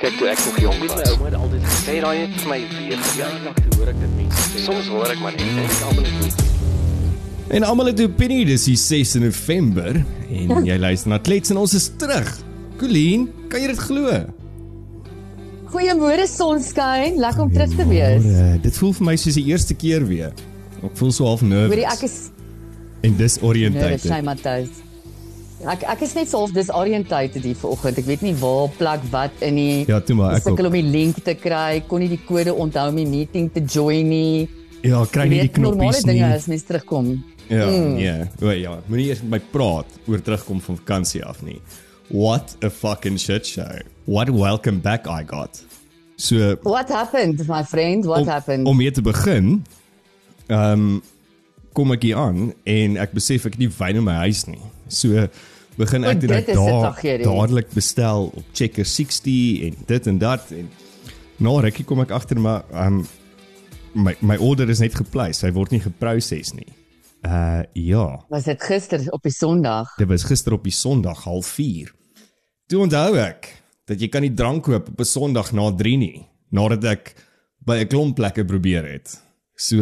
Kyk toe ek nog jonk was. Ouma het altyd gesê daai het vir my weer verjaardag toe hoor ek dit mense sê. Soms hoor ek maar net en ek almal het. En almal het opinie, dis die 6 November en jy luister na Klets en ons is terug. Colleen, kan jy dit glo? Goeiemôre sonskyn, lekker om terug te wees. Dit voel vir my soos die eerste keer weer. Ek voel so half nervous. Hoorie, ek is en dis disoriënteerd. sy Matthys. Ek ek is net so half disoriënteerd die vanoggend. Ek weet nie waar plek wat in die Ja, toe maar ek sukkel om die link te kry, kon nie die kode onthou om die meeting te join nie. Ja, kry nie die normale knoppies nie. dinge as mens terugkom. Ja, Mm. nee. O ja, moenie eers met my praat oor terugkom van vakansie af nie. What a fucking shit show. What a welcome back I got. So What happened, my friend? What om, happened? om mee te begin, ehm um, kom ek hier aan en ek besef ek het nie wyn in my huis nie. So begin ek O, dit daar dadelik bestel op Checker 60 en dit en dat en na rukkie kom ek agter maar um, my my order is net geplaas. Hy word nie geproses nie. Uh ja. Was dit gister op die Sondag? Dit was gister op die Sondag 04:30. Toe onthou ek dat jy kan nie drank koop op 'n Sondag na 3 nie, nadat ek by 'n klomp plekke probeer het. So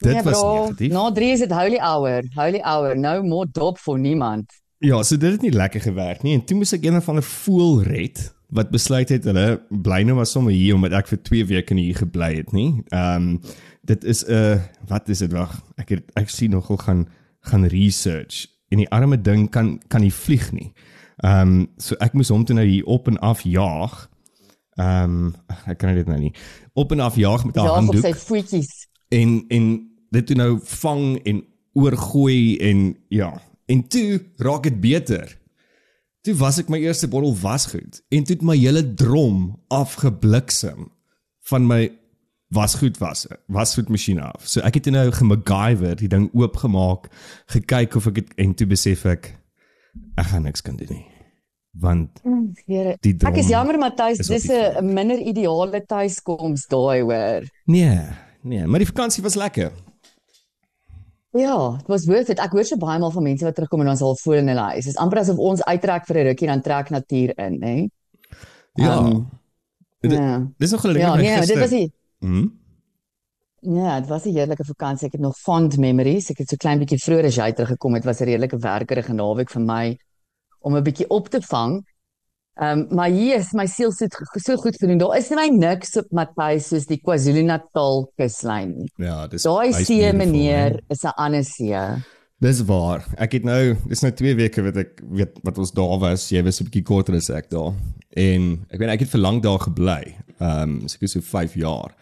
dit Nee, was bro, negatief. Na 3 is dit holy hour. Holy hour. No more dop vir niemand. Ja, so dit het nie lekker gewerk nie en toe moes ek een van 'n voel red wat besluit het hulle bly nou maar sommer hier omdat ek vir 2 weke hier gebly het nie. Ehm um, dit is 'n uh, wat is dit wag? Ek het ek sien nogal gaan gaan research en die arme ding kan kan nie vlieg nie. Ehm um, so ek moes hom toe nou hier op en af jaag. Ehm um, ek kan dit nou nie. Op en af jaag met 'n Ja, op handdoek sy voetjies. en en dit toe nou vang en oorgooi en ja en toe raak dit beter. Toe was ek my eerste bottel wasgoed en toe het my hele drom afgebliksem van my wasgoed was wasgoedmasjien af. So ek het nou gemacgyver die ding oopgemaak, gekyk of ek het en toe besef ek ek gaan niks kan doen nie. Want Here. Die drom Ek is jammer Matthys, dis 'n minder ideale tuiskoms daai hoor. nee, nee, maar die vakansie was lekker. Ja, dit was worth it. Ek hoor so baie maal van mense wat terugkom en ons al voel in hulle huis. Dit is amper asof ons uittrek vir 'n rukkie dan trek natuur in, hè. Ja. Um, Dit- Ja. Dis nog ding Ja, nee, dit gister- was die Hm? Ja, dit was 'n heerlike vakansie. Ek het nog fond memories. Ek het so klein bietjie vroeër as jy teruggekom het, was 'n redelike werkerige naweek vir my om 'n bietjie op te vang. Ehm um, maar hier is my siel so so goed gedoen. Daar is net niks op Matthys soos die KwaZulu-Natal kuslyn nie. Ja, dis Daai see meneer hè. is 'n ander see. Dis waar. Ek het nou dis nou 2 weke wat ek weet wat ons daar was. Jy was 'n bietjie korter as ek daar. En ek weet ek het vir lank daar gebly. Ehm um, seker so 5 jaar.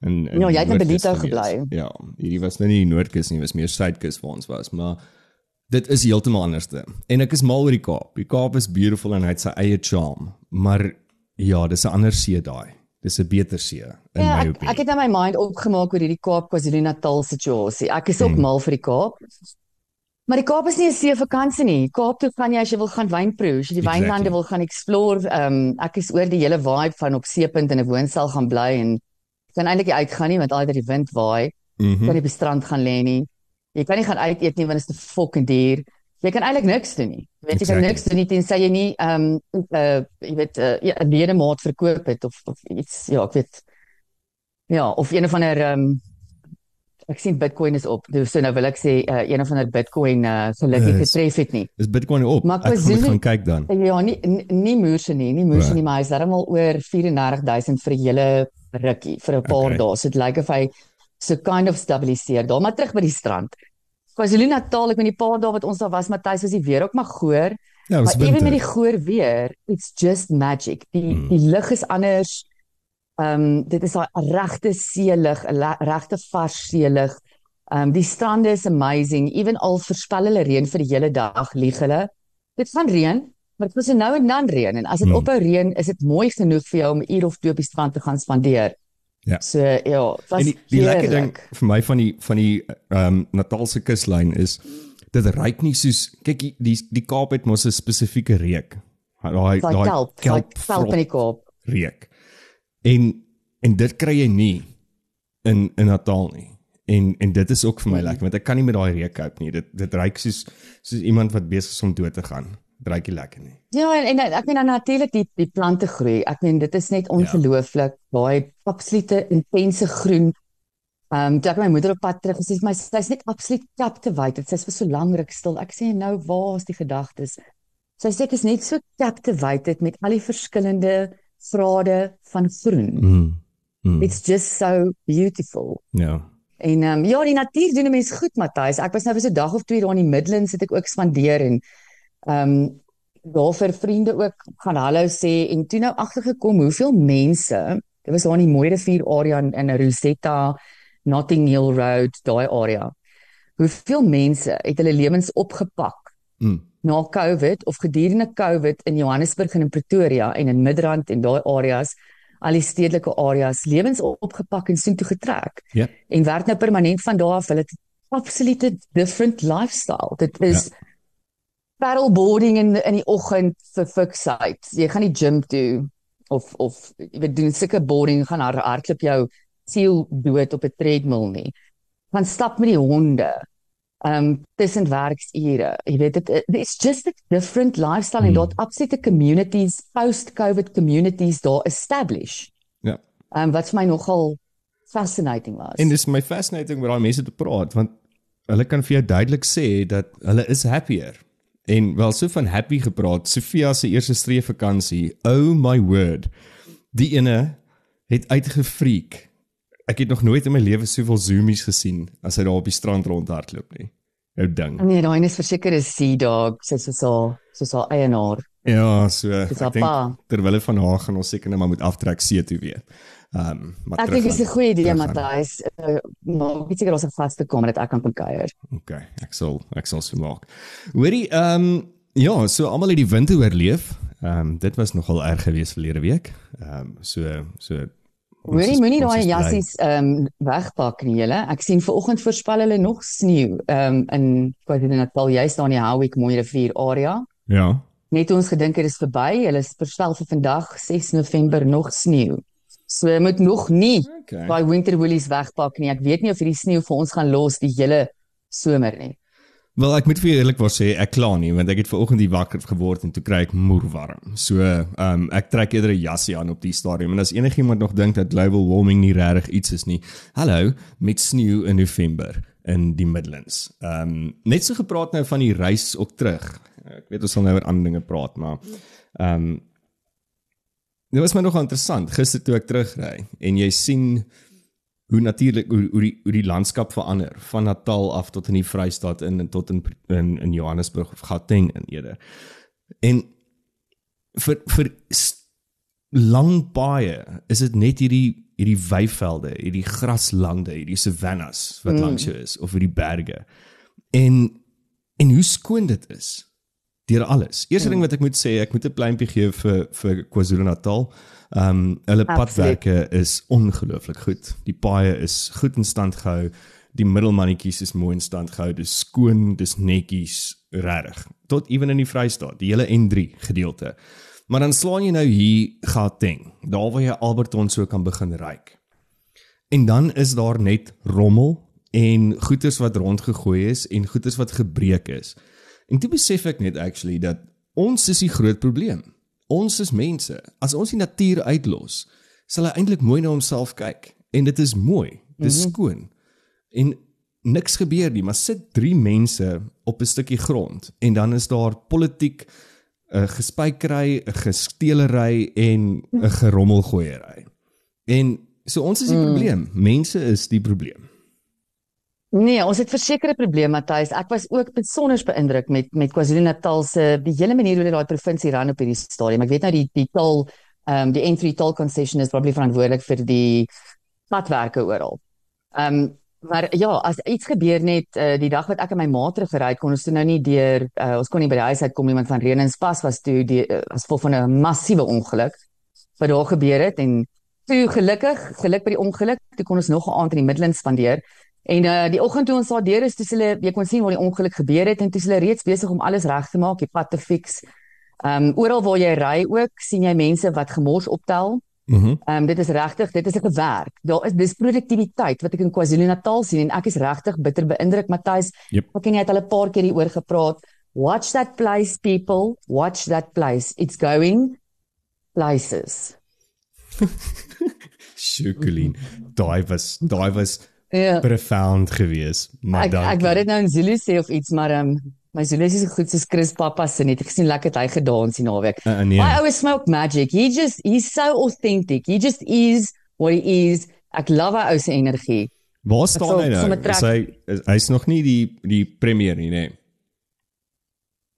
En, en Ja, jy het in Benito gebly. Ja, hierdie was nou nie Noordkus nie, was meer Suidkus waar ons was, maar dit is heeltemal anderste. En ek is mal oor die Kaap. Die Kaap is beautiful en hy het sy eie charm, maar ja, dis 'n ander see daai. Dis 'n beter see in Ja, my ek, opinie. ek het nou my mind opgemaak oor hierdie Kaap KwaZulu-Natal situasie. Ek is ook Hmm. mal vir die Kaap. Maar die Kaap is nie 'n see vakansie nie. Kaap toe gaan jy as jy wil gaan wyn proe, as jy die Exactly. wynlande wil gaan explore. Ehm um, ek is oor die hele vibe van op seepunt in 'n woonstel gaan bly en kan eintlik nie uitgaan nie want altyd die wind waai. Mhm. Kan nie op die strand gaan lê nie. Jy kan nie gaan uit eet nie want dit is te fucking duur. Jy kan eintlik niks doen nie. Jy weet jy kan Exactly. niks doen nie tensy jy nie ehm um, uh jy weet 'n uh, ja, 'n ledemaat verkoop het of of iets ja, ek weet Ja, of een of ander ehm um, ek sien Bitcoin is op. Dus so nou wil ek sê uh, een of ander Bitcoin uh gelukkig Is- getref het nie. Is Bitcoin op? Maar ek KwaZulu- dit gaan kyk dan. Ja, nie nie, moerse nie, nie moerse Ja. nie, maar hy's darmal oor 34000 vir 'n hele rukkie vir 'n paar Okay. dae. So dit lyk of hy so kind of stabiliseer. Daar maar terug by die strand. KwaZulu-Natal, ek weet die paar dae wat ons daar was, Matthys was die weer ook maar goor. Ja, Maar winter. met die goor weer, it's just magic. Die Hmm. die lig is anders. Ehm um, dit is daai regte seelig, 'n regte vars seelig. Ehm um, die strande is amazing. Ewen al voorspel hulle reën vir die hele dag, lieg hulle. Dit gaan reën, maar dit was nou en dan reën en as dit Hmm. ophou reën, is dit mooi genoeg vir jou om 'n uur of twee op die strand te gaan spandeer. Ja. So ja, was En die, die lekker ding heerlik. vir my van die van die ehm um, Natalse kuslyn is dit ryk nie soos kyk die die, die Kaap het mos 'n spesifieke reuk. Daai Daai kelp, daai kelp in die Kaap. reuk. En en dit kry jy nie in in Natal nie. En en dit is ook vir my Mhm. lekker want ek kan nie met daai reuk cope nie. Dit dit ryk soos soos iemand wat besig is om dood te gaan. Ruikie lekker nie. Ja, en, en ek meen dan natuurlik die die plante groei. Ek meen dit is net ongelooflik. Daai absolute intense groen. Ehm um, toe ek my moeder op pad terug gesê my sy's net absoluut captivated. Sy's vir so lank stil. Ek sê nou waar is die gedagtes? Sy sê ek is net so captivated met al die verskillende grade van groen. Mm. Mm. It's just so beautiful. Ja. En ehm um, ja, die natuur doen 'n mens goed, Matthys. Ek was nou vir so 'n dag of twee daar in die Midlands het ek ook spandeer en ehm um, daar vir vriende ook gaan hallo sê en toe nou agtergekom hoeveel mense, dit was daar in die Mooi rivier area in, in Rosetta, Notting Hill Road, daai area. Hoeveel mense het hulle lewens opgepak Mm. na COVID of gedurende COVID in Johannesburg en in Pretoria en in Midrand en daai areas al die stedelike areas lewens opgepak en soontoe getrek. Ja. En werk nou permanent van daar af. Hulle het absolute different lifestyle. Dit is ja. Paddleboarding in in die oggend vir fiksheid. Jy gaan die gym toe of of jy weet doen sulke boarding gaan haar hardloop jou siel dood op 'n treadmill nie. Gaan stap met die honde. Um tussen werksure. Jy weet dit it's just a different lifestyle hmm. en dat absolute communities post-COVID communities daar establish. Ja. Um wat vir my nogal fascinating was. En dis my fascinating met daai mense te praat want hulle kan vir jou duidelik sê dat hulle is happier. En wel so van happy gepraat, Sofia se eerste streef vakansie. Oh my word. Die ene het uitgefreek. Ek het nog nooit in my lewe soveel zoomies gesien as hy daar op die strand rondhardloop nie. Jou ding. Nee, daai is verseker 'n sea dog, sê so so so so eienaar. Ja, so ek dink terwyl van haar gaan ons seker net maar moet aftrek see toe weer. Ehm um, maar Ek dink dit is 'n goeie idee. Matthys. Uh, maar ek seker ons het vaste kamer dat ek kan kom kuier. Okay, ek sal ek sal so maak. Hoorie, ehm um, ja, so almal het die winter oorleef. Ehm um, dit was nogal erg geweest verlede week. Ehm um, so so ons Moenie daai jassies ehm um, wegpak nie, julle. Ek sien ver oggend voorspel hulle nog sneeu ehm um, in KwaZulu-Natal, juist daar in die Howick Mooi rivier area. Ja. Net ons gedink dit is verby, hulle voorspel vir vandag 6 November nog sneeu. So jy moet nog nie Okay. daai winter woolies wegpak nie. Ek weet nie of hierdie sneeu vir ons gaan los die hele somer nie. Wel ek moet vir eerlikwaar sê ek kla nie want ek het ver oggend hier wakker geword en toe kry ek moer warm. So ehm um, ek trek eerder 'n jassie aan op die stadium en as enigiemand nog dink dat global warming nie regtig iets is nie. Hallo, met sneeu in November in die Midlands. Ehm um, net so gepraat nou van die reis ook terug. Ek weet ons sal nou oor ander dinge praat, maar ehm um, dit was my nog interessant gister toe ek terugry en jy sien hoe natuurlik hoe, hoe die hoe die landskap verander van Natal af tot in die Vrystaat in en tot in in, in Johannesburg of Gauteng in eerder. En vir vir lang baie is dit net hierdie hierdie weivelde, hierdie graslande, hierdie savannas wat mm. langs jou is of hierdie berge. En en hoe skoon dit is deur alles. Eerste ding wat ek moet sê, ek moet 'n pleintjie gee vir vir KwaZulu-Natal. Ehm um, hulle Absoluut. padwerke is ongelooflik goed. Die paaie is goed in stand gehou. Die middelmannetjies is mooi in stand gehou. Dis skoon, dis netjies, regtig. Tot ewen in die Vrystaat, die hele N3 gedeelte. Maar dan slaan jy nou hier Gauteng, daar waar jy Alberton so kan begin ryk. En dan is daar net rommel en goeders wat rondgegooi is en goeders wat gebreek is. En toe besef ek net actually dat ons is die groot probleem. Ons is mense. As ons die natuur uitlos, sal hy eintlik mooi na homself kyk en dit is mooi. Dis mm -hmm. skoon. En niks gebeur nie, maar sit drie mense op 'n stukkie grond en dan is daar politiek 'n gespykery, 'n gesteelery en 'n gerommelgooiery. En so ons is die mm. probleem. Mense is die probleem. Nee, ons het versekerde probleme, Matthys. Ek was ook besonder beïndruk met met KwaZulu-Natal se die hele manier hoe hulle daai provinsie ran op hierdie stadium. Ek weet nou die die tol ehm um, die N3 toll concession is probably verantwoordelik vir die padwerke oral. Ehm um, maar ja, as iets gebeur net uh, die dag wat ek en my ma teruggery het, kon ons toe nou nie deur uh, ons kon nie by die huis uitkom iemand van Renenspas was toe die uh, as gevolg van 'n massiewe ongeluk wat daar gebeur het en toe gelukkig, geluk by die ongeluk, toe kon ons nog 'n aand in die Midlands spandeer. En uh die oggend toe ons daar deur is, toe hulle jy kon sien waar die ongeluk gebeur het en toe hulle reeds besig om alles reg te maak, die pad te fix. Ehm um, oral waar jy ry ook, sien jy mense wat gemors optel. Mhm. Mm Ehm um, dit is regtig, dit is 'n gewerk. Daar is dis produktiwiteit wat ek in KwaZulu-Natal sien en ek is regtig bitter beïndruk Matthys. Yep. Ek en jy het al 'n paar keer hieroor gepraat. Watch that place people, watch that place. It's going places. Sjokolien. Daai was daai was Ja. profound geweest. Maar Ek dankie. ek wou dit nou in Zulu sê of iets, maar ehm um, my Zulu is so goed soos Chris Pappa se nie. Ek gesien lekker het hy gedans die naweek. Uh, uh, nee. My ou is smoke magic. He just he's so authentic. He just is what he is. Ek love hy ou se energie. Waar staan hy nou? Is hy is, hy's nog nie die die premier nie, nee.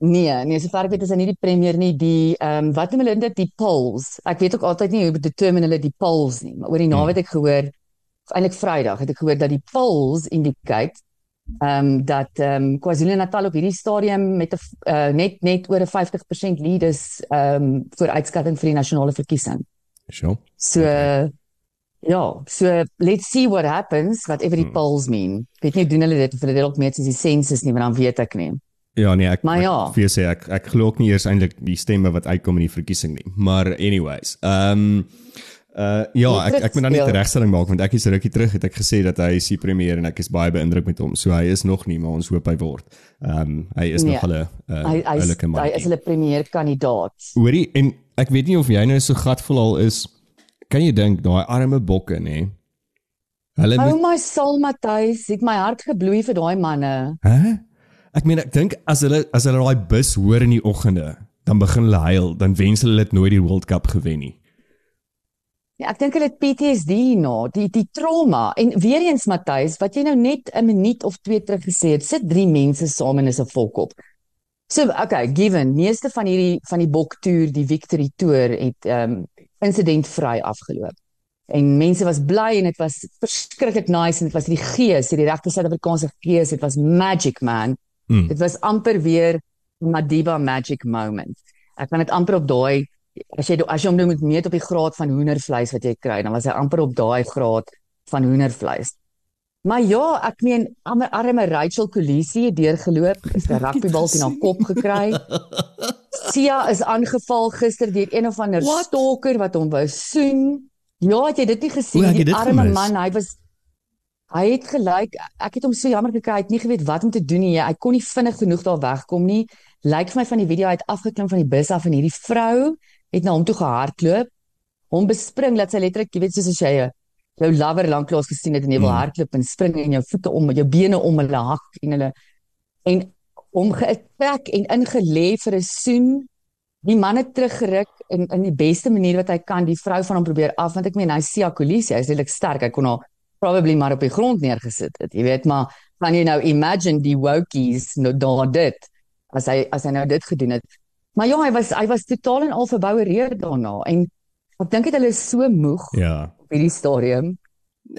Nee, nee, sover ek weet is hy nie die premier nie, die ehm um, wat noem hulle dit die polls. Ek weet ook altyd nie hoe determine hulle die polls nie, maar oor die naweek het ek gehoor eintlik Vrydag het ek gehoor dat die polls indicate ehm um, dat ehm um, KwaZulu-Natal op hierdie stadium met 'n uh, net net oor 'n 50% lead is ehm um, vir uitskatting vir die nasionale verkiesing. Sjoe. So okay. ja, so let's see what happens whatever die Hmm. polls mean. Ek weet nie doen hulle dit of hulle dalk meet soos die census nie, maar dan weet ek nie. Ja nee, ek Maar ja. vir sê ek ek glo ook nie eers eintlik die stemme wat uitkom in die verkiesing nie. Maar anyways, ehm um, uh ja, ek ek moet dan net 'n terugspeel. regstelling maak want ek is rukkie terug het ek gesê dat hy is die premier en ek is baie beïndruk met hom. So hy is nog nie, maar ons hoop hy word. Ehm um, hy is Nee. nog hulle uh, Hy hy is, man. hy is hulle premier kandidaat. Hoorie en ek weet nie of jy nou so gatvol al is. Kan jy dink daai arme bokke nê? Hulle moet my sal Matthys, het my hart gebloei vir daai manne. Hæ? Ek meen ek dink as hulle as hulle daai bus hoor in die oggende, dan begin hulle huil, dan wens hulle dit nooit die World Cup gewen nie. Ja, ek dink hulle het PTSD hierna, die die trauma. En weer eens Matthys, wat jy nou net 'n minuut of twee terug gesê het, sit drie mense saam en is 'n volkop. So, okay, given meeste van hierdie van die boktoer, die Victory Tour het ehm um, insidentvry afgeloop. En mense was bly en dit was verskriklik nice en dit was die gees, die regte Suid-Afrikaanse gees, dit was magic man. Mm. Dit was amper weer Madiba magic moment. Ek kan dit amper op daai as jy as jy hom nou moet meet op die graad van hoendervleis wat jy kry, dan was hy amper op daai graad van hoendervleis. Maar ja, ek meen arme, Rachel Kolisi het deurgeloop, is 'n rugbybal teen haar kop gekry. Sia is aangeval gister deur een of ander What? stalker wat hom wou soen. Ja, het jy dit nie gesien het die arme gemis. man, hy was hy het gelyk ek het hom so jammer gekry, hy het nie geweet wat om te doen nie. Hy kon nie vinnig genoeg daar wegkom nie. Lyk vir my van die video hy het afgeklim van die bus af en hierdie vrou het na hom toe gehardloop. Hom bespring dat sy letterlik, jy weet soos as jy 'n jou lover lanklaas gesien het en jy wil Mm. hardloop en spring en jou voete om jou bene om hulle hak en hulle en hom geattack en ingelê vir 'n soen. Die man het teruggeruk in in die beste manier wat hy kan die vrou van hom probeer af want ek meen hy is Sia Kolisi, hy is redelik sterk. Hy kon haar probably maar op die grond neergesit het. Jy weet maar kan jy nou imagine die wokies nou daar dit as hy as hy nou dit gedoen het. Maar ja, hy was hy was totaal en al verboureer daarna en ek dink dit hulle is so moeg Ja. op hierdie stadium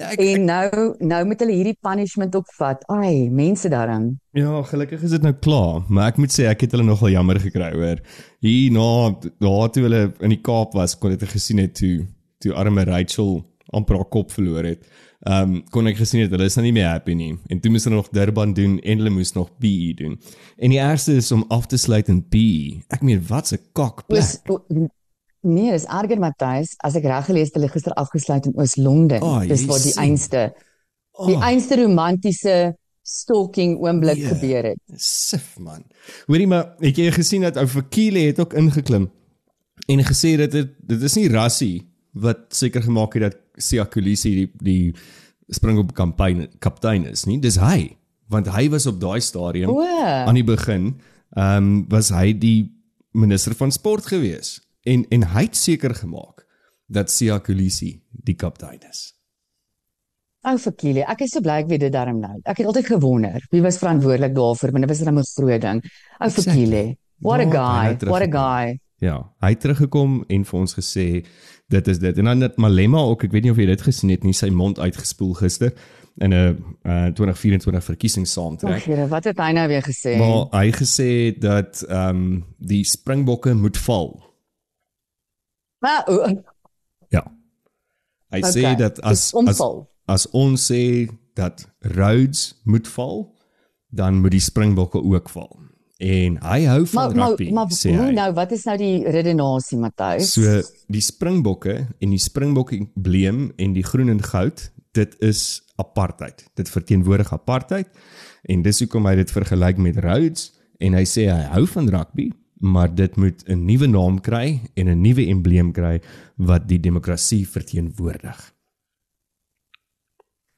Ek, en nou nou moet hulle hierdie punishment ook vat. Ai, mense daarin. ja, gelukkig is dit nou klaar, maar ek moet sê ek het hulle nogal jammer gekry hoor. Hier na daar toe hulle in die Kaap was, kon ek gesien het toe toe arme Rachel amper haar kop verloor het. Ehm um, kon ek gesien het hulle is nou nie meer happy nie. En toe moes hulle nog Durban doen en hulle moes nog PE doen. En die ergste is om af te sluit in PE. Ek meen wat 'n kakplek. Oos o- Nee, dis erger Matthys, as ek reg gelees het, hulle gister afgesluit in Oos-London. Ah, dis waar die einste die Oh. einste romantiese stalking oomblik Nee. gebeur het. Sif man. Hoorie maar, het jy gesien dat ou Vakile het ook ingeklim en gesê dat dit dit is nie rassie wat seker gemaak het dat Sia Kolisi die die Springbok kampanje kaptein is nie. Dis hy, want hy was op daai stadium O. aan die begin, ehm um, was hy die minister van sport gewees en en hy het seker gemaak dat Sia Kolisi die kaptein is. Ou Fakile, ek is so bly ek weet dit darm nou. Ek het altyd gewonder wie was verantwoordelik daarvoor, maar dit was 'n groot ding. Ou. Fakile. What a Ja, guy. What a guy. Ja, hy het teruggekom en vir ons gesê dit is dit. En dan het Malema ook, ek weet nie of jy dit gesien het nie, sy mond uitgespoel gister in 'n uh, 2024 verkiesings saamtrek. Ag, Here, wat het hy nou weer gesê? Maar hy gesê dat ehm um, die Springbokke moet val. Maar o, Ja. Hy okay. sê dat as as as ons sê dat Rhodes moet val, dan moet die Springbokke ook val. En hy hou van maar maar, rugby, maar sê hoe hy. nou, wat is nou die redenasie, Matthys? So die Springbokke en die Springbokke embleem en die groen en goud, dit is apartheid. Dit verteenwoordig apartheid en dis hoekom hy dit vergelyk met Rhodes en hy sê hy hou van rugby, maar dit moet 'n nuwe naam kry en 'n nuwe embleem kry wat die demokrasie verteenwoordig.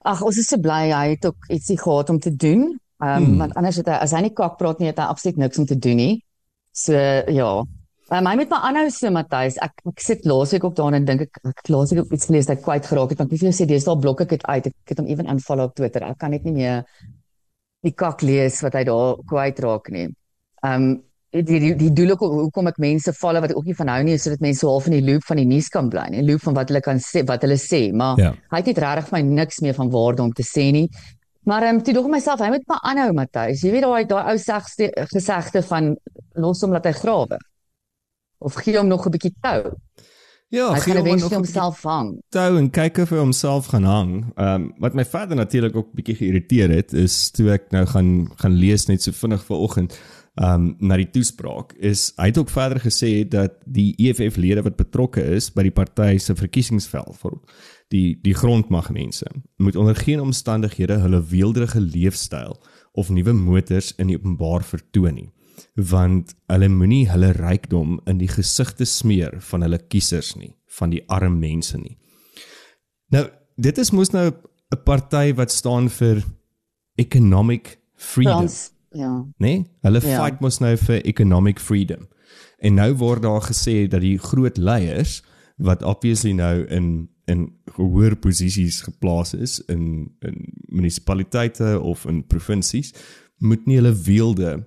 Ag, ons is so bly hy het ook ietsie gehad om te doen. Ehm um, hmm. want anders het hy as hy nie kak praat nie, het hy absoluut niks om te doen nie. So ja. Um, hy met my aanhou so Matthys. Ek ek sit laasweek op daar en dink ek ek laasweek op iets gelees dat hy kwyt geraak het. Want ek wil sê dis al blok ek dit uit. Ek het hom ewen unfollow op Twitter. Ek kan net nie meer die kak lees wat hy daar kwyt raak nie. Ehm um, die die die doel ook hoekom ek mense follow wat ek ook nie van hou nie is sodat mense half in die loop van die nuus kan bly nie. Loop van wat hulle kan sê, wat hulle sê, maar ja. hy het net regtig vir my niks meer van waarde om te sê nie. Maar ehm um, toe dog myself, hy moet maar aanhou Matthys. Jy weet daai daai ou segste gesegde van los hom laat hy grawe. Of gee hom nog 'n bietjie tou. Ja, hy gaan eventueel homself hang. Tou en kyk of hy homself gaan hang. Ehm um, wat my vader natuurlik ook bietjie geïrriteer het is toe ek nou gaan gaan lees net so vinnig vanoggend um na die toespraak is hy het ook verder gesê dat die EFF lede wat betrokke is by die party se verkiesingsveld vir die die grondmagmense moet onder geen omstandighede hulle weelderige leefstyl of nuwe motors in die openbaar vertoon nie want hulle moenie hulle rykdom in die gesigte smeer van hulle kiesers nie van die arme mense nie nou dit is mos nou 'n party wat staan vir economic freedom Frans. Ja. Nee, hulle ja. fight mos nou vir economic freedom. En nou word daar gesê dat die groot leiers wat obviously nou in in hoër posisies geplaas is in in munisipaliteite of in provinsies moet nie hulle weelde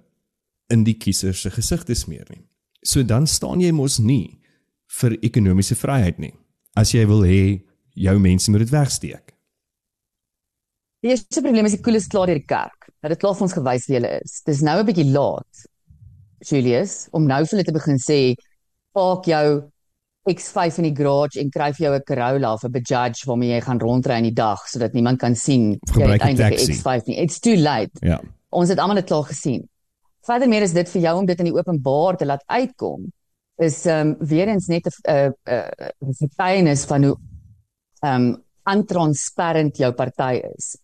in die kiesers se gesigte smeer nie. So dan staan jy mos nie vir ekonomiese vryheid nie. As jy wil hê jou mense moet dit wegsteek. Die eerste probleem is die koeles klaar deur die kerk. Dat dit klaar vir ons gewys wie hulle is. Dis nou 'n bietjie laat. Julius, om nou vir hulle te begin sê, "Pak jou X5 in die garage en kry vir jou 'n Corolla of 'n Bajaj waarmee jy gaan rondry in die dag sodat niemand kan sien jy het eintlik 'n X5 nie. It's too late." Ja. Ons het almal dit klaar gesien. Verder meer is dit vir jou om dit in die openbaar te laat uitkom is ehm um, weer eens net 'n 'n 'n getuienis van hoe ehm um, untransparent jou party is.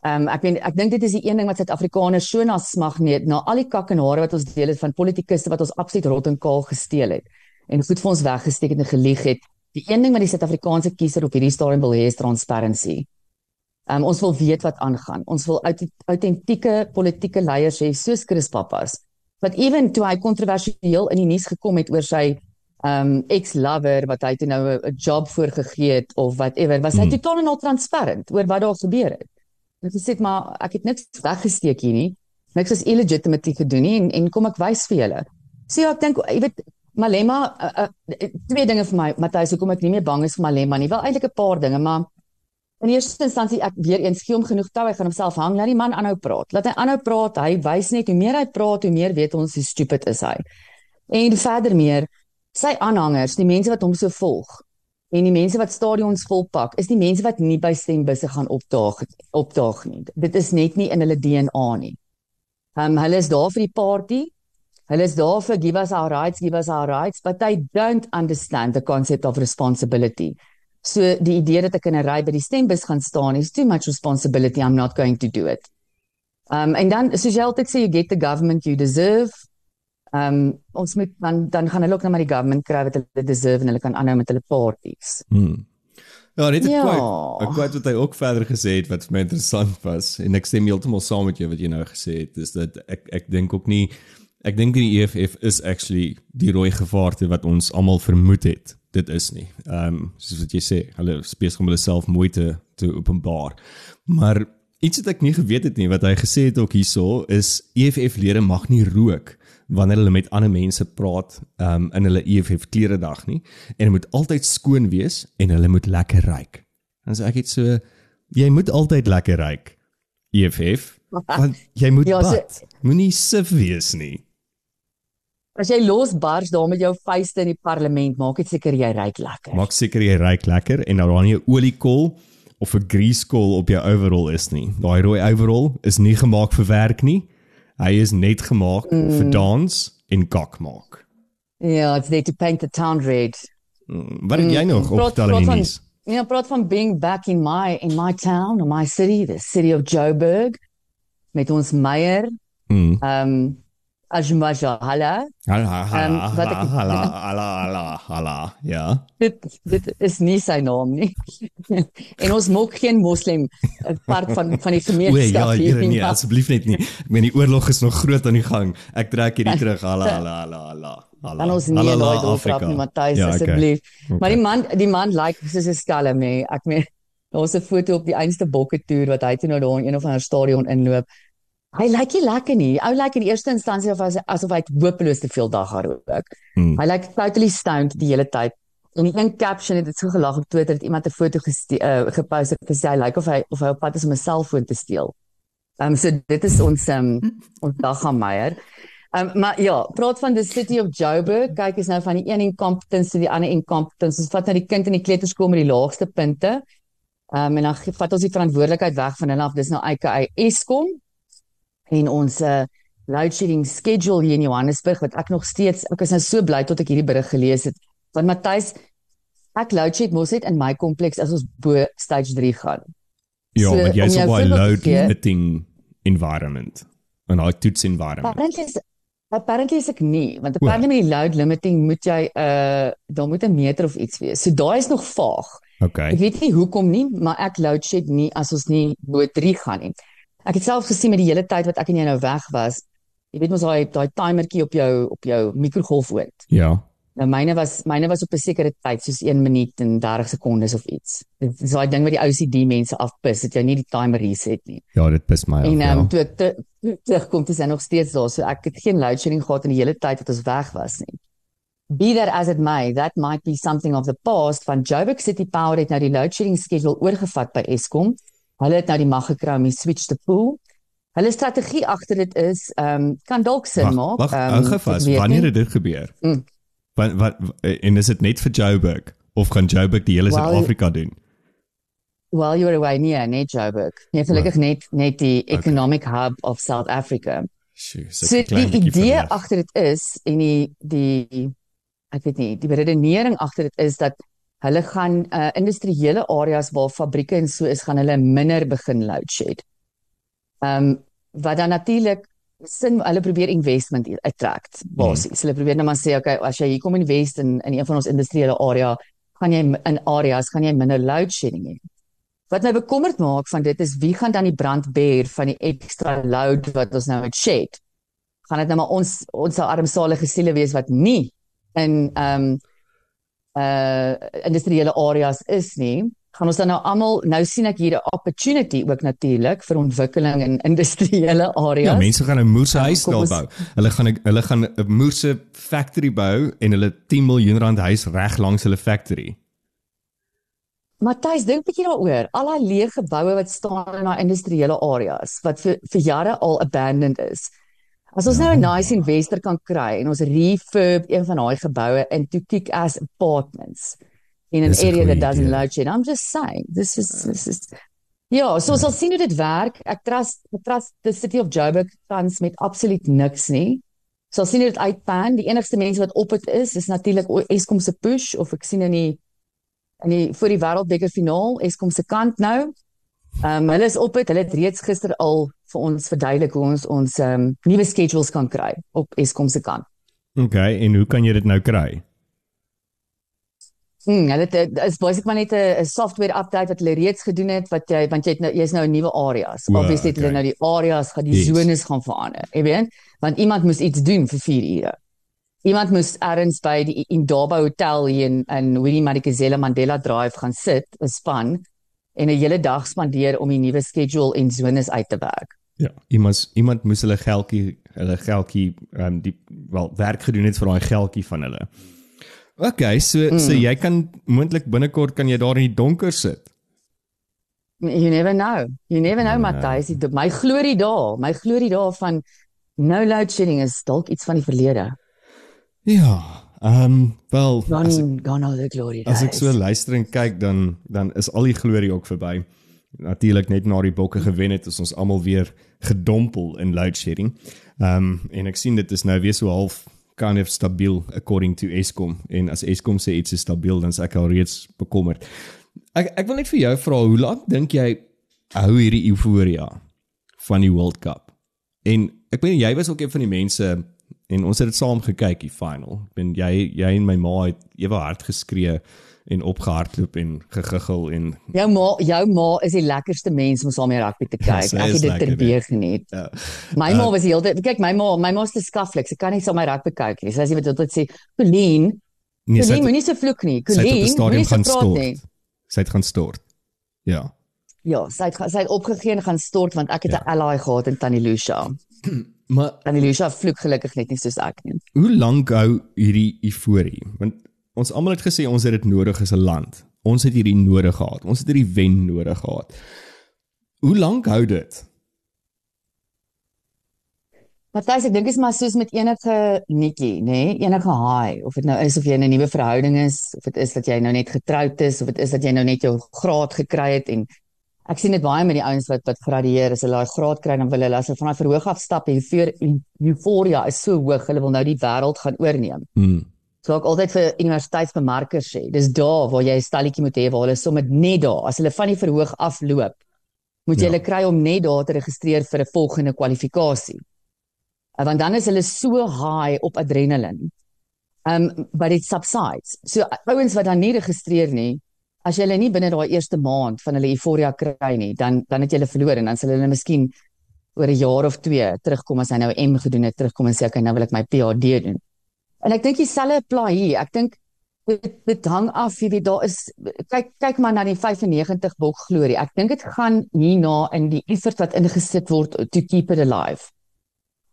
Ehm um, ek weet ek dink dit is die een ding wat Suid-Afrikaners so na smag net na al die kak en hare wat ons deel het van politikuste wat ons absoluut rot en kaal gesteel het en goed vir ons weggesteek het en gelieg het. Die een ding wat die Suid-Afrikaanse kiezer op hierdie stadium wil hê is transparency. Ehm um, ons wil weet wat aangaan. Ons wil autentieke politieke leiers hê soos Chris Pappas. Wat ewen toe hy kontroversieel in die nuus gekom het oor sy ehm um, ex-lover wat hy toe nou 'n job voorgegee het of whatever, was hy hmm. totaal en al transparant oor wat daar gebeur het. Ek sê maar ek het niks weggesteek hier nie. Niks is illegitimate gedoen nie en en kom ek wys vir julle. Sê ek dink jy weet Malema uh, uh, twee dinge vir my Matthys hoekom ek nie meer bang is vir Malema nie. Wel eintlik 'n paar dinge, maar in eerste instansie ek weer eens gee hom genoeg tou hy gaan homself hang. Laat die man aanhou praat. Laat hy aanhou praat. Hy wys net hoe meer hy praat, hoe meer weet ons hoe stupid is hy. En verder meer sy aanhangers, die mense wat hom so volg, En die mense wat stadions volpak, is die mense wat nie by stembusse gaan opdaag opdaag nie. Dit is net nie in hulle DNA nie. Ehm um, hulle is daar vir die party. Hulle is daar vir give us our rights, give us our rights, but they don't understand the concept of responsibility. So die idee dat ek in 'n ry by die stembus gaan staan is too much responsibility. I'm not going to do it. Um, en dan soos jy altyd sê you get the government you deserve. Um, ons moet dan dan gaan hulle ook net maar die government kry wat hulle deserve en hulle kan aanhou met hulle parties. Hmm. Ja, dit is kwai. Ek kwai wat hy ook verder gesê het wat vir my interessant was en ek stem heeltemal saam met jou wat jy nou gesê het is dat ek ek dink ook nie ek dink die EFF is actually die rooi gevaarte wat ons almal vermoed het. Dit is nie. Ehm um, soos wat jy sê, hulle spesifiek om hulle self mooi te openbaar. Maar iets wat ek nie geweet het nie wat hy gesê het ook hierso is EFF lede mag nie rook wanneer hulle met ander mense praat um, in hulle EFF klere dag nie en dit moet altyd skoon wees en hulle moet lekker ruik. Dan sê ek net so jy moet altyd lekker ruik. EFF want jy moet ja, bad. Moenie sif wees nie. As jy los bars daar met jou vuiste in die parlement, maak dit seker jy ruik lekker. Maak seker jy ruik lekker en dan nie 'n oliekol of 'n grease kol op jou overall is nie. Daai rooi overall is nie gemaak vir werk nie. Hy is net gemaak mm. vir dans en gok maak. Ja, it's there to paint the town red. Mm. Wat het jy mm. nog op daai nuus? Ja, praat van being back in my in my town or my city, the city of Joburg met ons meier. Mm. Um Ajmajahala. Hala Ehm, hala wat ek- hala hala hala hala. Ja. Dit dit is nie sy naam nie. en ons mok geen moslim eh, part van van die O gemeenskap ja, hier nee, maar- asseblief net nie. Ek meen die oorlog is nog groot aan die gang. Ek trek hierdie terug. Hala hala hala hala. hala. Dan ons nie Hala, daai hala, doeltrap Afrika. nie, Matthys, Ja, okay. asseblief. Okay. Maar die man die man lyk like, soos 'n skelm hè. Ek meen daar's 'n foto op die einste bokke toer wat hy toe nou daar in een of ander stadion inloop. Hy lyk nie lekker nie. Ou lyk in eerste instansie of hy asof hy hopeloos te veel dag gerook. Hmm. Hy lyk totally stoned die hele tyd. En die een caption het dit so gelag op Twitter het iemand 'n foto geste- uh, gepost het gesê hy lyk of hy of hy op pad is om 'n selfoon te steel. Ehm um, so dit is ons ehm um, ons daggameier. Ehm um, maar ja, praat van the city of Joburg. Kyk is nou van die een incompetence tot die ander incompetence. Ons vat nou die kind in die kleuterskool met die laagste punte. Ehm um, en dan vat ons die verantwoordelikheid weg van hulle af. Dis nou AKA Eskom en ons uh, load shedding schedule hier in Johannesburg wat ek nog steeds ek is nou so bly tot ek hierdie berig gelees het. Want Matthys ek load shed mos net in my kompleks as ons bo stage 3 gaan. Ja, So, want jy's op 'n load limiting environment. 'n daai toets environment. Apparently is apparently is ek nie, want apparently met die load limiting moet jy uh daar moet 'n meter of iets wees. So daai is nog vaag. Okay. Ek weet nie hoekom nie, maar ek load shed nie as ons nie bo 3 gaan nie. Ek het self gesien met die hele tyd wat ek en jy nou weg was. Jy weet mos daai daai timertjie op jou op jou mikrogolfoond. Ja. Nou myne was myne was op 'n sekere tyd soos 1 minuut en 30 sekondes of iets. Dit is daai ding wat die OCD mense afpis dat jy nie die timer reset nie. Ja, dit pis my af. En ehm ja. um, toe ek te- toe terugkom, dis hy nog steeds daar. So ek het geen load shedding gehad in die hele tyd wat ons weg was nie. Be that as it may, that might be something of the past van Joburg City Power het nou die load shedding schedule oorgevat by Eskom. Hulle het nou die mag gekry om die switch te pull. Hulle strategie agter dit is ehm um, kan dalk sin Wag, maak. Wag, ehm, hou ek gevas. weet Wanneer het dit gebeur? Mm. Wat wat en is dit net vir Joburg of gaan Joburg die hele Suid-Afrika doen? While you're away nee, net Joburg. Nee, gelukkig net net die economic hub of South Africa. Sjoe, So die idee agter dit is en die die ek weet nie, die redenering agter dit is dat hulle gaan uh, industriële areas waar fabrieke en so is, gaan hulle minder begin load shed. Ehm um, wat dan natuurlik sin hulle probeer investment attract basies. Hulle probeer net maar sê okay, as jy hier kom invest in in een van ons industriële area, gaan jy in areas gaan jy minder load shedding hê. Wat my bekommerd maak van dit is wie gaan dan die brand bear van die ekstra load wat ons nou het shed? Gaan dit nou maar ons ons sal armsalige siele wees wat nie in ehm um, uh industriële areas is nie. Gaan ons dan nou almal nou sien ek hier 'n opportunity ook natuurlik vir ontwikkeling in industriële areas. Ja, mense gaan 'n moerse huis kom daar bou. Hulle gaan hulle gaan 'n moerse factory bou en hulle 10 miljoen rand huis reg langs hulle factory. Matthys, dink 'n bietjie daaroor. Al daai leë geboue wat staan in daai industriële areas wat vir vir jare al abandoned is. As ons nou 'n nice investor kan kry en ons refurb een van daai geboue into kick-ass apartments in an area that doesn't idee. load shed. I'm just saying, this is this is Ja, so ons sal sien hoe dit werk. Ek trust ek trust the city of Joburg tans met absoluut niks nie. Sal sien hoe dit uitpan. Die enigste mense wat op dit is, is natuurlik Eskom se push of ek sien in die in die vir die wêreldbeker finaal Eskom se kant nou. Ehm um, hulle is op dit. Hulle het reeds gister al vir ons verduidelik hoe ons ons ehm um, nuwe schedules kan kry op Eskom se kant. Okay, en hoe kan jy dit nou kry? Hmm, hulle dit is basies maar net 'n 'n software update wat hulle reeds gedoen het wat jy want jy het nou jy's nou in nuwe areas. O, Obviously het hulle okay. nou die areas gaan die Yes. zones gaan verander. Jy weet, want iemand moes iets doen vir 4 ure. Iemand moes ergens by die Indaba Hotel hier in in Winnie Madikizela Mandela Drive gaan sit, 'n span en 'n hele dag spandeer om die nuwe schedule en zones uit te werk. Ja, iemand iemand moes hulle geldjie hulle geldjie ehm um, die wel werk gedoen het vir daai geldjie van hulle. Okay, so mm. so jy kan moontlik binnekort kan jy daar in die donker sit. You never know. You never know, Never Matthys. Die- My glorie daar, my glorie daar van no load shedding is dalk iets van die verlede. Ja, ehm um, wel as ek, Gone, gone all the glory as ek days. so luister en kyk dan dan is al die glorie ook verby. Natuurlik net na die bokke gewen het, is ons almal weer gedompel in load shedding. Ehm um, en ek sien dit is nou weer so half kind of stabiel according to Eskom en as Eskom sê iets is stabiel dan is ek al reeds bekommerd. Ek ek wil net vir jou vra hoe lank dink jy hou hierdie euforia van die World Cup? En ek weet jy was ook een van die mense en ons het dit saam gekyk die final. Ek bedoel jy jy en my ma het ewe hard geskree en opgehardloop en gegiggel en Jou ma, jou ma is die lekkerste mens om saam met rugby te Ja, kyk. sy Ek het dit lekker, terbeë geniet. ja. My ma was die hele kyk my ma, my ma is te skaflik. Sy kan nie saam met my rugby kyk nie. Sy sê wat dit sê, "Colleen, Nee, Colleen, moenie so vloek nie. Colleen, moenie so gaan praat nie." stort. Sy het gaan stort. Ja. Ja, sy het sy het opgegee en gaan stort want ek het 'n Ja. ally gehad in Tannie Lucia. Maar Tannie Lucia vloek gelukkig net nie soos ek nie. hoe lank hou hierdie euforie? Want ons almal het gesê ons het dit nodig as 'n land. Ons het hierdie nodig gehad. Ons het hierdie wen nodig gehad. Hoe lank hou dit? Matthys, ek dink dit is maar soos met enige netjie, nê? Nee? Enige high, of dit nou is of jy in 'n nuwe verhouding is, of dit is dat jy nou net getroud is, of dit is dat jy nou net jou graad gekry het en ek sien dit baie met die ouens wat wat gradueer, as hulle daai graad kry dan wil hulle as hulle van daai verhoog af stap en voor euforia is so hoog, hulle wil nou die wêreld gaan oorneem. Hmm. So ek altyd vir universiteitsbemarkers sê, dis daar waar jy 'n stalletjie moet hê waar hulle sommer net daar, as hulle van die verhoog afloop, moet jy Ja. hulle kry om net daar te registreer vir 'n volgende kwalifikasie. Uh, Want dan is hulle so high op adrenaline. Um but it subsides. So uh, ouens wat dan nie registreer nie, as jy hulle nie binne daai eerste maand van hulle euforia kry nie, dan dan het jy hulle verloor en dan sal hulle miskien oor 'n jaar of 2 terugkom as hy nou M gedoen het, terugkom en sê okay, nou wil ek my PhD doen. En ek dink dieselfde apply hier. Ek dink dit dit hang af, jy weet daar is kyk kyk maar na die 95 bok glorie. Ek dink dit gaan hierna in die effort wat ingesit word to keep it alive.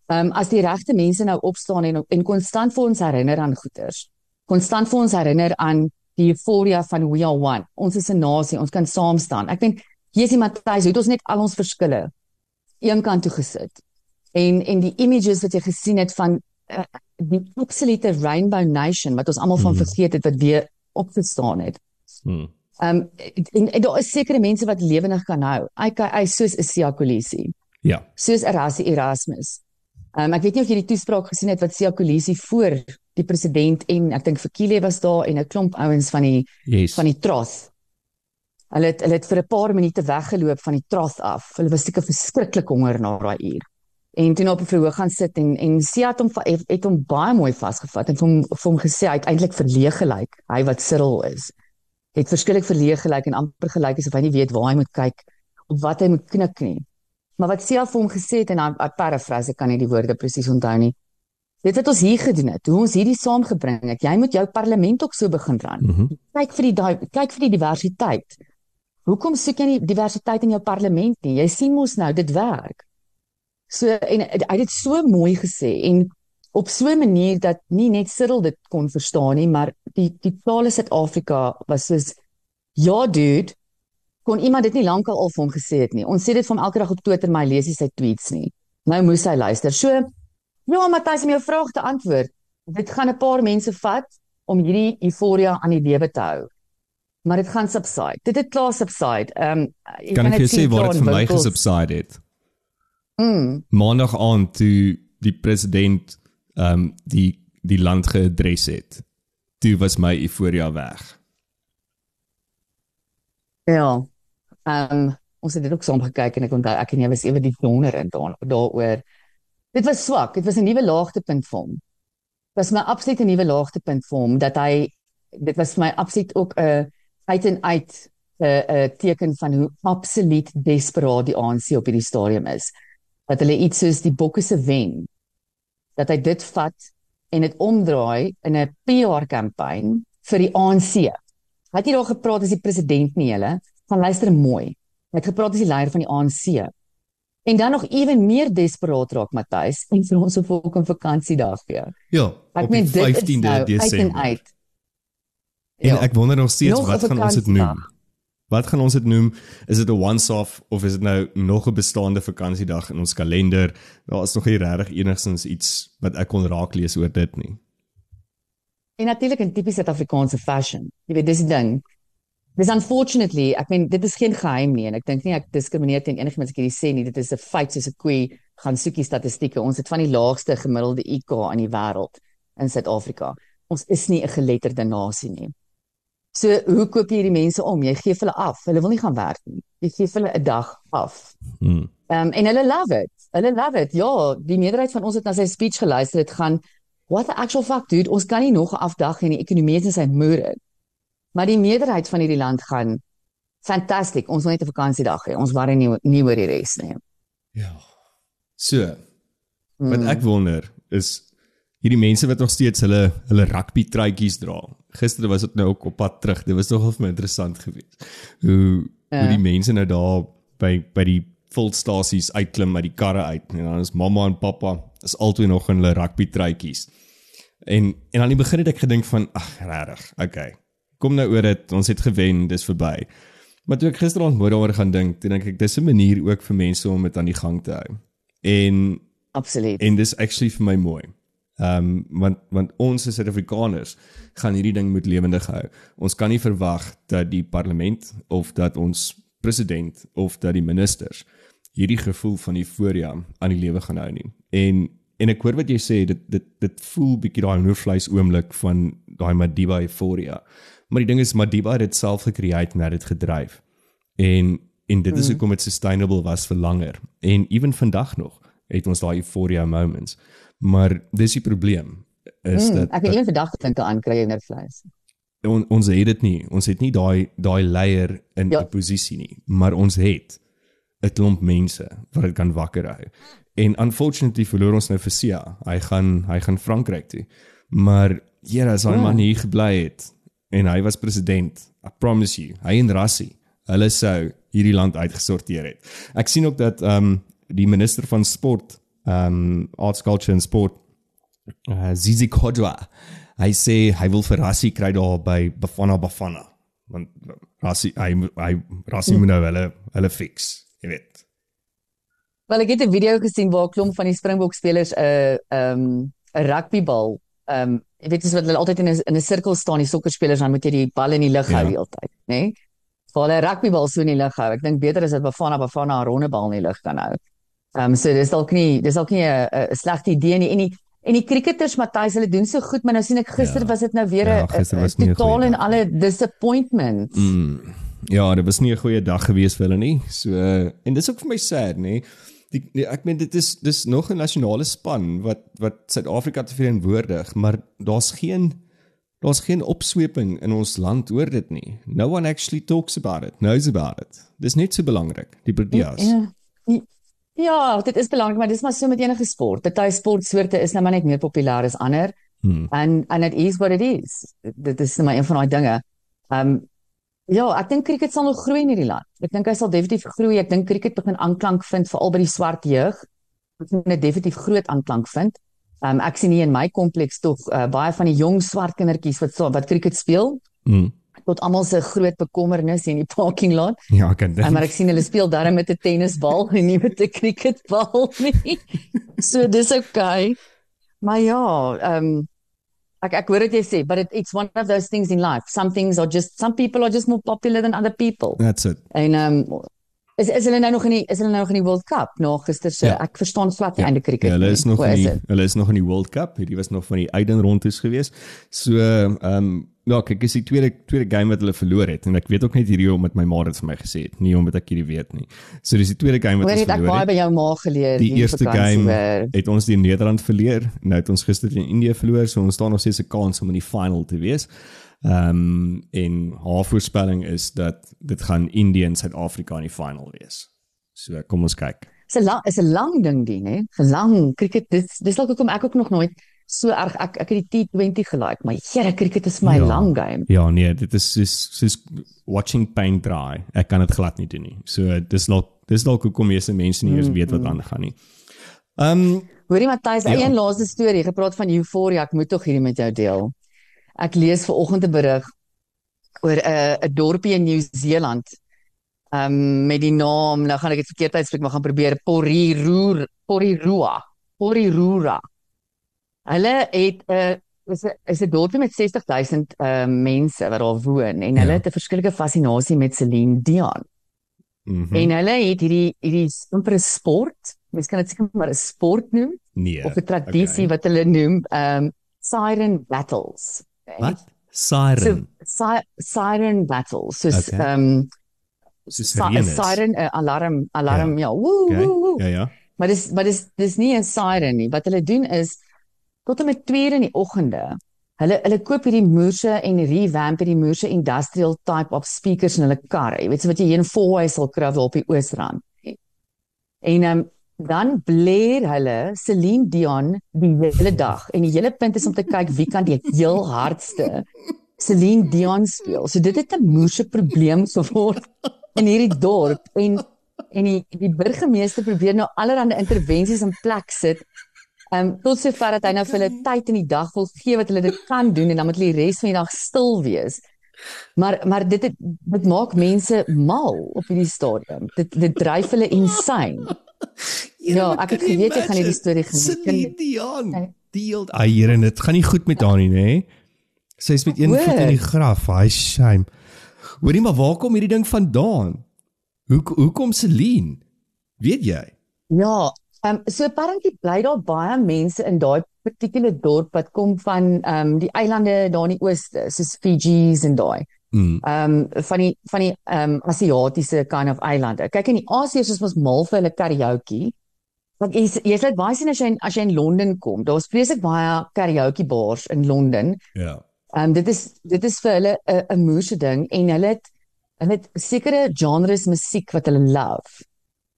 Ehm um, as die regte mense nou opstaan en en konstant vir ons herinner aan goeters. Konstant vir ons herinner aan die euforia van we are one. Ons is 'n nasie, ons kan saam staan. Ek dink die Matthys, het ons net al ons verskille een kant toe gesit. En en die images wat jy gesien het van uh, die absolute rainbow nation wat ons almal van Mhm. vergeet het wat weer opgestaan het. Hmm. Ehm um, en, en daar is sekere mense wat lewendig kan hou. AKA soos Isia Kolisi, Ja. soos Erasmus Erasmus. Ehm um, ek weet nie of jy die toespraak gesien het wat Isia Kolisi voor die president en ek dink Fikile was daar en 'n klomp ouens van die Yes. van die troth. Hulle het hulle het vir 'n paar minute weggeloop van die troth af. Hulle was seker verskriklik honger na daai uur. En toe nou op 'n verhoog gaan sit en en Sia het hom het, het hom baie mooi vasgevat en vir hom vir hom gesê hy het eintlik verleeg gelyk, hy wat Cyril is. Het verskriklik verleeg gelyk en amper gelyk asof hy nie weet waar hy moet kyk of wat hy moet knik nie. Maar wat Sia vir hom gesê het en hy hy paraphrase ek kan nie die woorde presies onthou nie. Dit wat ons hier gedoen het, hoe ons hierdie saamgebring het. Jy moet jou parlement ook so begin ran Mhm. kyk vir die di- kyk vir die diversiteit. Hoekom soek jy nie diversiteit in jou parlement nie? Jy sien mos nou dit werk. So en hy het dit so mooi gesê en op so 'n manier dat nie net Cyril dit kon verstaan nie, maar die die totale Suid-Afrika was soos ja dude kon iemand dit nie lankal al vir hom gesê het nie. Ons sê dit hom elke dag op Twitter, maar hy lees nie sy tweets nie. Nou moes hy luister. So ja, Matthys om jou vraag te antwoord. Dit gaan 'n paar mense vat om hierdie euforia aan die lewe te hou. Maar dit gaan subside. Dit het klaar subside. Ehm um, Kan ek jou sê waar dit vir my gesubside het? Mm, Maandag aand toe die president ehm um, die die land geadres het. Toe was my euforia weg. ja. Ehm um, ons het dit ook saam gekyk en ek onthou ek en jy was ewe die donder in daar daaroor. Dit was swak. Dit was 'n nuwe laagtepunt vir hom. Dit was my absolute nuwe laagtepunt vir hom dat hy dit was vir my absoluut ook 'n uit en uit 'n 'n teken van hoe absoluut desperaat die ANC op hierdie stadium is. Dat hulle iets soos die bokke se wen dat hy dit vat en dit omdraai in 'n PR-kampanje vir die ANC. Hy het nie daar gepraat as die president nie, hulle. Van luister mooi. Hy het gepraat as die leier van die ANC. En dan nog ewen meer desperaat raak Matthys en vir ons op volgende vakansiedag weer. Ja, Ek op meen die dit is 15de nou uit en Desember. uit. En ek wonder nog steeds Nog 'n wat gaan ons dit noem? vakansiedag. Wat gaan ons dit noem? Is dit 'n once-off of is dit nou nog 'n bestaande vakansiedag in ons kalender? Daar is nog nie regtig enigstens iets wat ek kon raak lees oor dit nie. En natuurlik in tipies Suid-Afrikaanse fashion. Jy weet dis die ding. Dis unfortunately, ek meen dit is geen geheim nie en ek dink nie ek diskrimineer teen enigiemand as ek hierdie sê nie. Dit is 'n feit soos 'n koei gaan soekie statistieke. Ons het van die laagste gemiddelde IQ in die wêreld in Suid-Afrika. Ons is nie 'n geletterde nasie nie. So hoe koop jy hierdie mense om? Jy gee hulle af. Hulle wil nie gaan werk nie. Jy gee hulle 'n dag af. Hmm. Um, en hulle love it. Hulle love it. Ja, die meerderheid van ons het na sy speech geluister. Dit gaan what the actual fuck dude, ons kan nie nog 'n afdag in die ekonomie in sy moer. Maar die meerderheid van hierdie land gaan fantasties. Ons wil net 'n vakansiedag hê. Ons worry nie nie oor die res nie. Ja. So. Wat ek wonder is hierdie mense wat nog steeds hulle hulle rugby truitjies dra. Gister was dit nou ook op pad terug. Dit was nogal vir my interessant geweest. Hoe ja. hoe die mense nou daar by by die volstasies uitklim uit die karre uit en dan is mamma en pappa is altyd nog in hulle rugby truitjies. En en aan die begin het ek gedink van ag regtig, okay. Kom nou oor dit, ons het gewen, dis verby. Maar toe ek gisteraand môre daaroor gaan dink, dink ek dis 'n manier ook vir mense om dit aan die gang te hou. En absoluut. En dis actually vir my mooi. Ehm um, want want ons as Suid-Afrikaners gaan hierdie ding moet lewendig hou. Ons kan nie verwag dat die parlement of dat ons president of dat die ministers hierdie gevoel van euforia aan die lewe gaan hou nie. En en ek hoor wat jy sê dit dit dit voel bietjie daai hoofvleis oomblik van daai Madiba euforia. Maar die ding is Madiba het dit self gecreate en het dit gedryf. En en dit is mm. hoekom dit sustainable was vir langer. En ewen vandag nog het ons daai euphoria moments. Maar dis die probleem is mm, dat ek het nie vandag gedink aan kry en vleis. On, ons het dit nie. Ons het nie daai daai leier in 'n ja. posisie nie, maar ons het 'n klomp mense wat dit kan wakker hou. En unfortunately verloor ons nou vir Sia. Hy gaan hy gaan Frankryk toe. Maar Here, as hy mm. man hier gebly het, en hy was president. I promise you, hy en Rassie, hulle sou hierdie land uitgesorteer het. Ek sien ook dat ehm um, die minister van sport, ehm um, arts culture and sport, uh, Zizi Kodwa, hy sê hy wil vir Rassie kry daar by Bafana Bafana. Want Rassie hy hy Rassie moet nou hulle hulle fix, jy weet. Wel ek het 'n video gesien waar 'n klomp van die Springbok spelers 'n uh, ehm um, 'n rugbybal ehm um, jy weet dis wat hulle altyd in 'n in 'n sirkel staan die sokkerspelers dan moet jy die bal in die lug hou ja. die hele tyd, né? Nee? Vir hulle rugbybal so in die lug hou. Ek dink beter is dit Bafana Bafana 'n ronde bal in die lug kan hou. Ehm um, so dis dalk nie dis dalk nie 'n slegte idee nie en die en die cricketers Matthys hulle doen so goed, maar nou sien ek gister ja. was dit nou weer 'n ja, totaal en alle disappointment. Mm. Ja, dit was nie 'n goeie dag gewees vir hulle nie. So en dis ook vir my sad, nê? die, die ek meen dit is dis nog 'n nasionale span wat wat Suid-Afrika te verantwoordig, maar daar's geen daar's geen opsweping in ons land oor dit nie. No one actually talks about it, knows about it. Dis net so belangrik, die Proteas. Ja. Ja, dit is belangrik, maar dis maar so met enige sport. Party sportsoorte is nou maar net meer populêr as ander. Hmm. And and it is what it is. Dit is net maar een van daai dinge. Um Ja, ek dink cricket sal nog groei in hierdie land. Ek dink hy sal definitief groei. Ek dink cricket begin aanklank vind veral by die swart jeug. Dit gaan net definitief groot aanklank vind. Um ek sien hier in my kompleks tog uh, baie van die jong swart kindertjies wat so wat cricket speel. Mm. Tot almal se groot bekommernis in die parking lot. Ja, ek kan dit. Um, maar ek sien hulle speel darm met 'n tennisbal en nie met 'n cricketbal nie. so dis okay. Maar ja, um ek ek hoor dit jy sê but it, it's one of those things in life some things are just some people are just more popular than other people that's it en um is is hulle nou nog in die is hulle nou nog in die World Cup nog gister se ja. ek verstaan die ja. einde cricket ja, hulle is nog in die, hulle is nog in die World Cup hierdie was nog van die Eiden rondes gewees so um Ja, kyk, is die tweede tweede game wat hulle verloor het en ek weet ook net hierdie omdat my ma dit vir my gesê het, nie omdat ek hierdie weet nie. So dis die tweede game wat ons verloor het. Ek baie by jou ma geleer. Die eerste game waar... het ons die Nederland verleer. Nou het ons gister teen Indië verloor, so ons staan nog steeds 'n kans om in die final te wees. Ehm um, en haar voorspelling is dat dit gaan Indië en Suid-Afrika in die final wees. So kom ons kyk. Dis 'n lang is 'n lang ding die, né? 'n Lang cricket. Dis dis dalk hoekom ek ook nog nooit so erg ek ek het die T20 gelike maar here cricket is my ja, lang game. Ja nee, dit is soos soos watching paint dry. Ek kan dit glad nie doen nie. So dis dalk dis dalk hoekom meeste mense nie eens weet wat mm-hmm. aangaan nie. Ehm um, hoorie Matthys, ja. een laaste storie gepraat van euforia, ek moet tog hierdie met jou deel. Ek lees ver oggend 'n berig oor 'n uh, 'n dorpie in Nieu-Seeland. Ehm um, met die naam, nou gaan ek dit verkeerd uitspreek, maar gaan probeer Porirua, Porirua, Porirua. Hulle het 'n uh, is 'n is 'n dorpie met 60000 uh mense wat daar woon en hulle ja. het 'n verskillike fascinasie met Celine Dion. Mm -hmm. En hulle het hierdie hierdie simpele sport, mens kan dit seker maar 'n sport noem nee, of 'n tradisie okay. wat hulle noem um siren battles. Wat? Siren. So, si siren battles. So okay. um soos is. siren, 'n alarm, alarm, ja. Woe, Okay. woe, woe. Ja ja. Maar dis maar dis dis nie 'n siren nie. Wat hulle doen is tot en met 2 uur in die oggende. Hulle hulle koop hierdie moerse en revamp hierdie moerse industrial type of speakers in hulle karre. Jy weet so wat jy hier in Fourways sal kry op die Oosrand. En um, dan blaar hulle Celine Dion die hele dag en die hele punt is om te kyk wie kan die heel hardste Celine Dion speel. So dit het 'n moerse probleem geword in hierdie dorp en en die die burgemeester probeer nou allerlei intervensies in plek sit. Ehm um, tot sover dat hy nou vir hulle tyd in die dag wil gee wat hulle dit kan doen en dan moet hulle die res van die dag stil wees. Maar maar dit het, dit maak mense mal op hierdie stadium. Dit dit dryf hulle insane. Ja, ek het geweet jy gaan hierdie storie geniet. Dion. Okay. Die heel Ai, hier dit gaan nie goed met haar nie, nê? Sy's met een voet in die graf. Hy shame. Hoorie maar waar kom hierdie ding vandaan? Hoe hoe kom Celine? Weet jy? Ja, ehm um, so apparently bly daar baie mense in daai particular dorp wat kom van ehm um, die eilande daar in die ooste, soos Fiji's en daai. Mm. Ehm um, van die van die ehm um, Asiatiese kind of eilande. Kyk in die Asiërs is mos mal vir hulle karaoke. Want jy jy sal baie sien as jy in, as jy in Londen kom. Daar's vreeslik baie karaoke bars in Londen. Ja. Ehm um, dit is dit is vir hulle 'n 'n moerse ding en hulle het hulle het sekere genres musiek wat hulle love.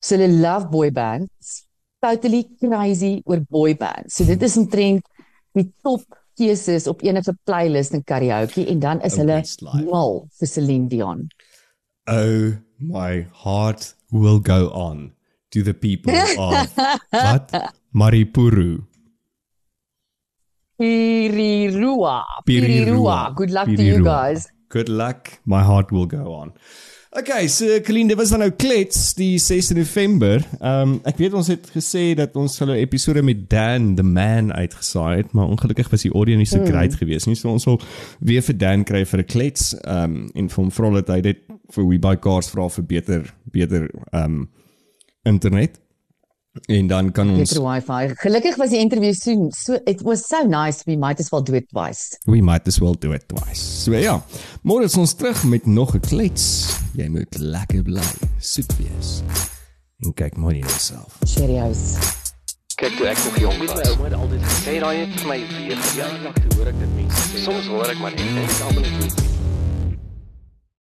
So hulle love boy bands. Totally crazy oor boy bands. So dit is omtrent die top keuses op enige playlist in karaoke en dan is Oh, hulle mal vir Celine Dion. Oh my heart will go on to the people of what? Maripuru. Pirirua. Pirirua. Good luck to you Pirirua. guys. Good luck. My heart will go on. Okay, so Colleen, dit was dan nou klets die 6 November. Ehm um, ek weet ons het gesê dat ons hulle episode met Dan the man uitgesaai het, maar ongelukkig was die audio nie so great geweest nie. So ons sal weer vir Dan kry vir 'n klets ehm um, en vir hom vra dat hy dit vir We Buy Cars vra vir beter beter ehm um, internet. En dan kan ons Beter wifi. Gelukkig was die interview so so it was so nice we might as well do it twice. We might as well do it twice. So ja, môre is ons terug met nog 'n klets. Jy moet lekker bly, soet wees. En kyk maar na jouself. Cheerios. Kyk toe ek nog jong was. My ouma het altyd gesê daai het vir my weer verjaar lank toe hoor ek dit mense sê. Soms hoor ek maar net en ek almal net.